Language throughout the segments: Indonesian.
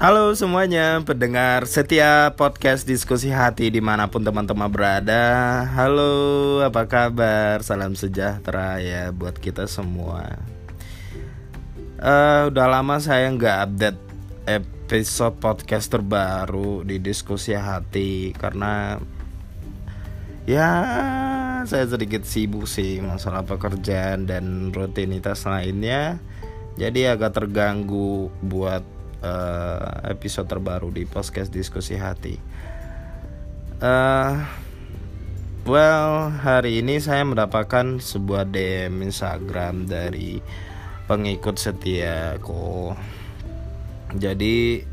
Halo semuanya, pendengar setia podcast diskusi hati di mana pun teman-teman berada. Halo, apa kabar? Salam sejahtera ya buat kita semua. Uh, Udah lama saya nggak update episode podcast terbaru di diskusi hati Karena ya saya sedikit sibuk sih masalah pekerjaan dan rutinitas lainnya. Jadi agak terganggu buat uh, episode terbaru di podcast diskusi hati. Uh, well, hari ini saya mendapatkan sebuah DM Instagram dari pengikut setiaku. Jadi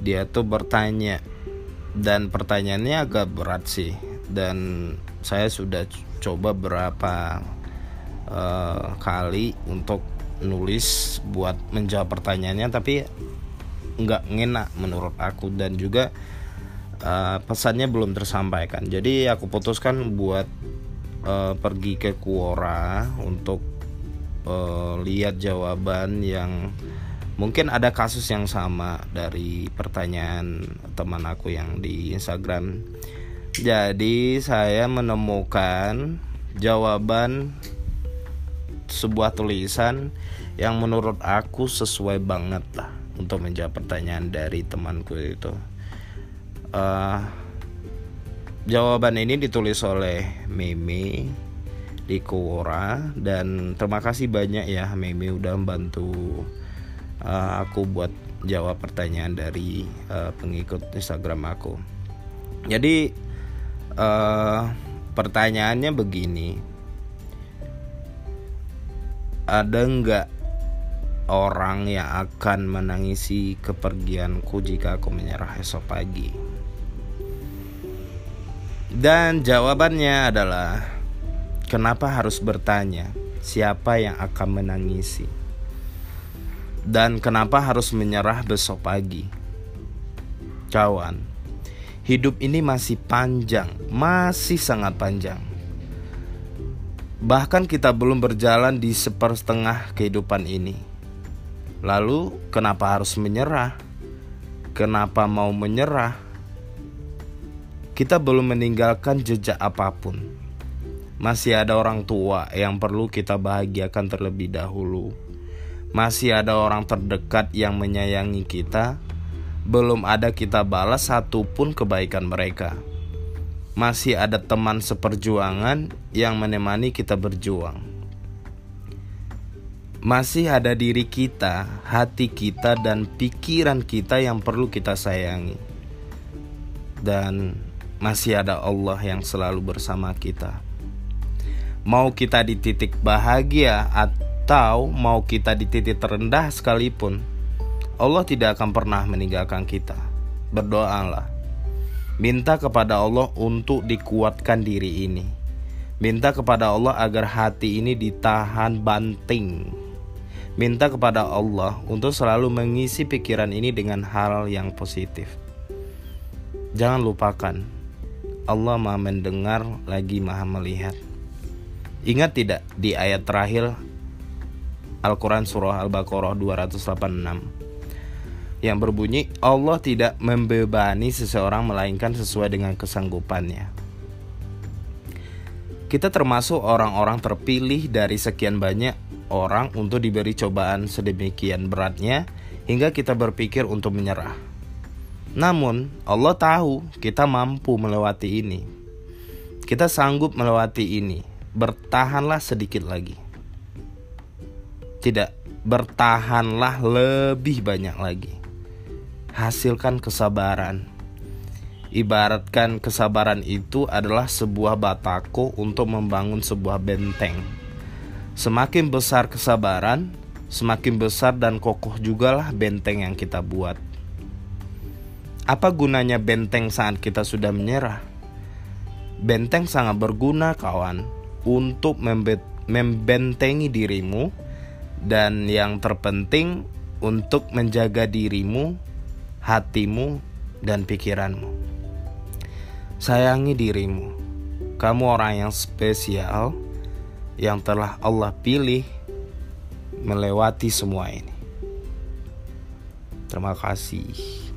dia tuh bertanya dan pertanyaannya agak berat sih dan saya sudah coba berapa uh, kali untuk nulis buat menjawab pertanyaannya tapi nggak ngena menurut aku. Dan juga uh, pesannya belum tersampaikan. Jadi aku putuskan buat uh, pergi ke Quora untuk uh, lihat jawaban yang mungkin ada kasus yang sama dari pertanyaan teman aku yang di Instagram. Jadi saya menemukan jawaban sebuah tulisan yang menurut aku sesuai banget lah untuk menjawab pertanyaan dari temanku itu. Uh, jawaban ini ditulis oleh Mimi di Quora dan terima kasih banyak ya Mimi udah membantu uh, aku buat jawab pertanyaan dari uh, pengikut Instagram aku. Jadi uh, pertanyaannya begini, ada nggak orang yang akan menangisi kepergianku jika aku menyerah esok pagi? Dan jawabannya adalah kenapa harus bertanya siapa yang akan menangisi? Dan kenapa harus menyerah besok pagi? Kawan, hidup ini masih panjang, masih sangat panjang. Bahkan kita belum berjalan di sepertengah kehidupan ini Lalu, kenapa harus menyerah? Kenapa mau menyerah? Kita belum meninggalkan jejak apa pun. Masih ada orang tua yang perlu kita bahagiakan terlebih dahulu. Masih ada orang terdekat yang menyayangi kita. Belum ada kita balas satupun kebaikan mereka. Masih ada teman seperjuangan yang menemani kita berjuang masih ada diri kita, hati kita, dan pikiran kita yang perlu kita sayangi, dan masih ada Allah yang selalu bersama kita. Mau kita di titik bahagia atau mau kita di titik terendah sekalipun, Allah tidak akan pernah meninggalkan kita. Berdoalah, minta kepada Allah untuk dikuatkan diri ini. Minta kepada Allah agar hati ini ditahan banting Minta kepada Allah untuk selalu mengisi pikiran ini dengan hal yang positif. Jangan lupakan, Allah Maha Mendengar lagi Maha Melihat. Ingat tidak di ayat terakhir Al-Quran Surah Al-Baqarah 286 yang berbunyi Allah tidak membebani seseorang melainkan sesuai dengan kesanggupannya. Kita termasuk orang-orang terpilih dari sekian banyak orang untuk diberi cobaan sedemikian beratnya hingga kita berpikir untuk menyerah. Namun, Allah tahu kita mampu melewati ini. Kita sanggup melewati ini. Bertahanlah sedikit lagi. Tidak, bertahanlah lebih banyak lagi. Hasilkan kesabaran. Ibaratkan kesabaran itu adalah sebuah batako untuk membangun sebuah benteng Semakin besar kesabaran, semakin besar dan kokoh jugalah benteng yang kita buat. Apa gunanya benteng saat kita sudah menyerah? Benteng sangat berguna, kawan, untuk membentengi dirimu, dan yang terpenting untuk menjaga dirimu, hatimu, dan pikiranmu. Sayangi dirimu, kamu orang yang spesial yang telah Allah pilih melewati semua ini. Terima kasih.